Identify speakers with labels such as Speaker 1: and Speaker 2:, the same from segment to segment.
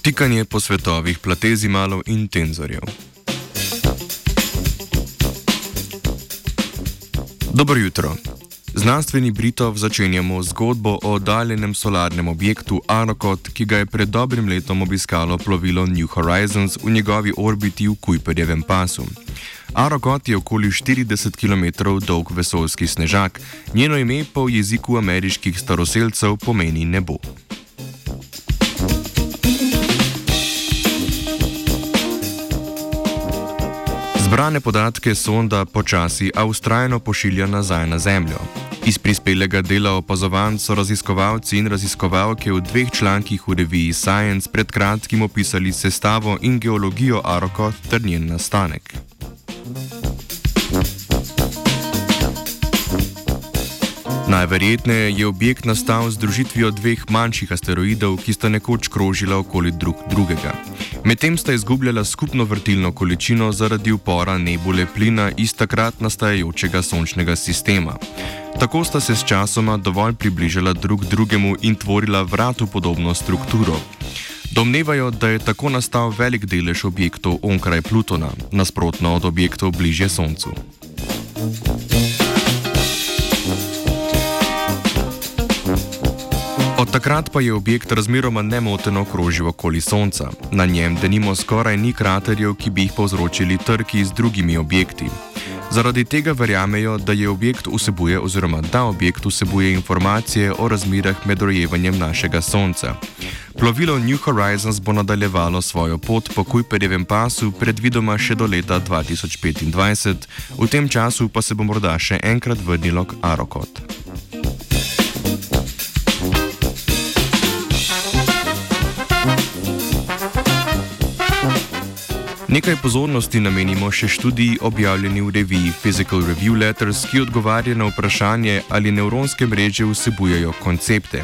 Speaker 1: Potikanje po svetovih platezimalov in tenzorjev. Dobro jutro. Znanstveni Britov začenjamo zgodbo o oddaljenem solarnem objektu Arokot, ki ga je pred dobrim letom obiskalo plovilo New Horizons v njegovi orbiti v Kuiperjevem pasu. Arokot je okoli 40 km dolg vesoljski snežak, njeno ime pa v jeziku ameriških staroseljcev pomeni nebo. Zbrane podatke sonda počasi, a ustrajno pošilja nazaj na Zemljo. Iz prispelega dela opazovanj so raziskovalci in raziskovalke v dveh člankih v reviji Science pred kratkim opisali sestavo in geologijo Aroko ter njen nastanek. Najverjetneje je objekt nastal z združitvijo dveh manjših asteroidov, ki sta nekoč krožila okoli drug drugega. Medtem sta izgubljala skupno vrtilno količino zaradi upora nebule plina iz takrat nastajajočega sončnega sistema. Tako sta se s časoma dovolj približala drug drugemu in tvorila vratu podobno strukturo. Domnevajo, da je tako nastal velik delež objektov onkraj Plutona, nasprotno od objektov bližje Soncu. Od takrat pa je objekt razmeroma nemoteno krožil okoli Sonca. Na njem denimo skoraj ni kraterjev, ki bi jih povzročili trki z drugimi objekti. Zaradi tega verjamejo, da je objekt vsebuje oziroma da objekt vsebuje informacije o razmerah med rojevanjem našega Sonca. Plovilo New Horizons bo nadaljevalo svojo pot po Kuiperjevem pasu predvidoma še do leta 2025, v tem času pa se bo morda še enkrat vrnilo k Arokot. Nekaj pozornosti namenimo še študiji objavljeni v reviji Physical Review Letters, ki odgovarja na vprašanje, ali nevronske mreže vsebujejo koncepte.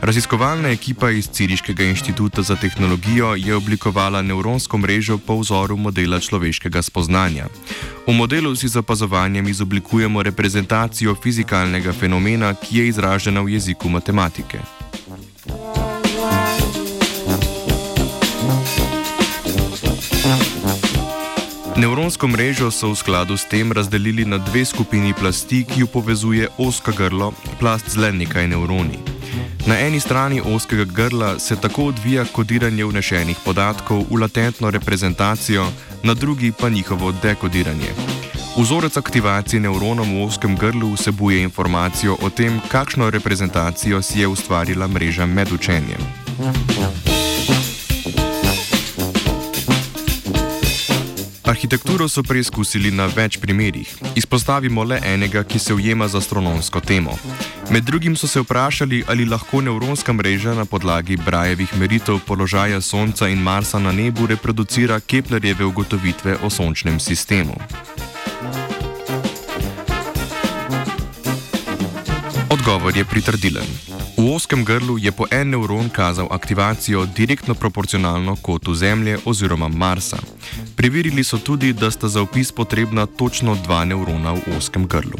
Speaker 1: Raziskovalna ekipa iz Ciriškega inštituta za tehnologijo je oblikovala nevronsko mrežo po vzoru modela človeškega spoznanja. V modelu si z opazovanjem izoblikujemo reprezentacijo fizikalnega fenomena, ki je izražena v jeziku matematike. Nevronsko mrežo so v skladu s tem razdelili na dve skupini plasti, ki jo povezuje oska grlo, plast z le nekaj nevroni. Na eni strani oskega grla se tako odvija kodiranje vnešenih podatkov v latentno reprezentacijo, na drugi pa njihovo dekodiranje. Vzorec aktivacije nevronov v oskem grlu vsebuje informacijo o tem, kakšno reprezentacijo si je ustvarila mreža med učenjem. Arhitekturo so preizkusili na več primerih. Izpostavimo le enega, ki se ujema z astronomsko temo. Med drugim so se vprašali, ali lahko nevronska mreža na podlagi Brajevih meritev položaja Sonca in Marsa na nebu reproducira Keplerjeve ugotovitve o sončnem sistemu. Odgovor je pritrdilen. V oskem grlu je po en nevron kazal aktivacijo direktno proporcionalno kotu Zemlje oziroma Marsa. Preverili so tudi, da sta za opis potrebna točno dva nevrona v oskem grlu.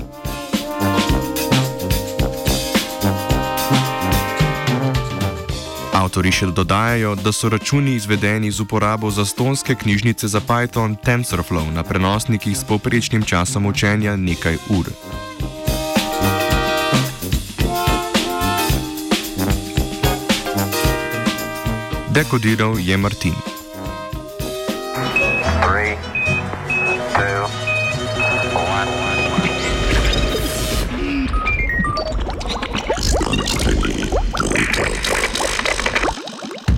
Speaker 1: Avtori še dodajajo, da so računi izvedeni z uporabo zastonske knjižnice za Python TensorFlow na prenosnikih s povprečnim časom učenja nekaj ur. Dekodiral je Martin.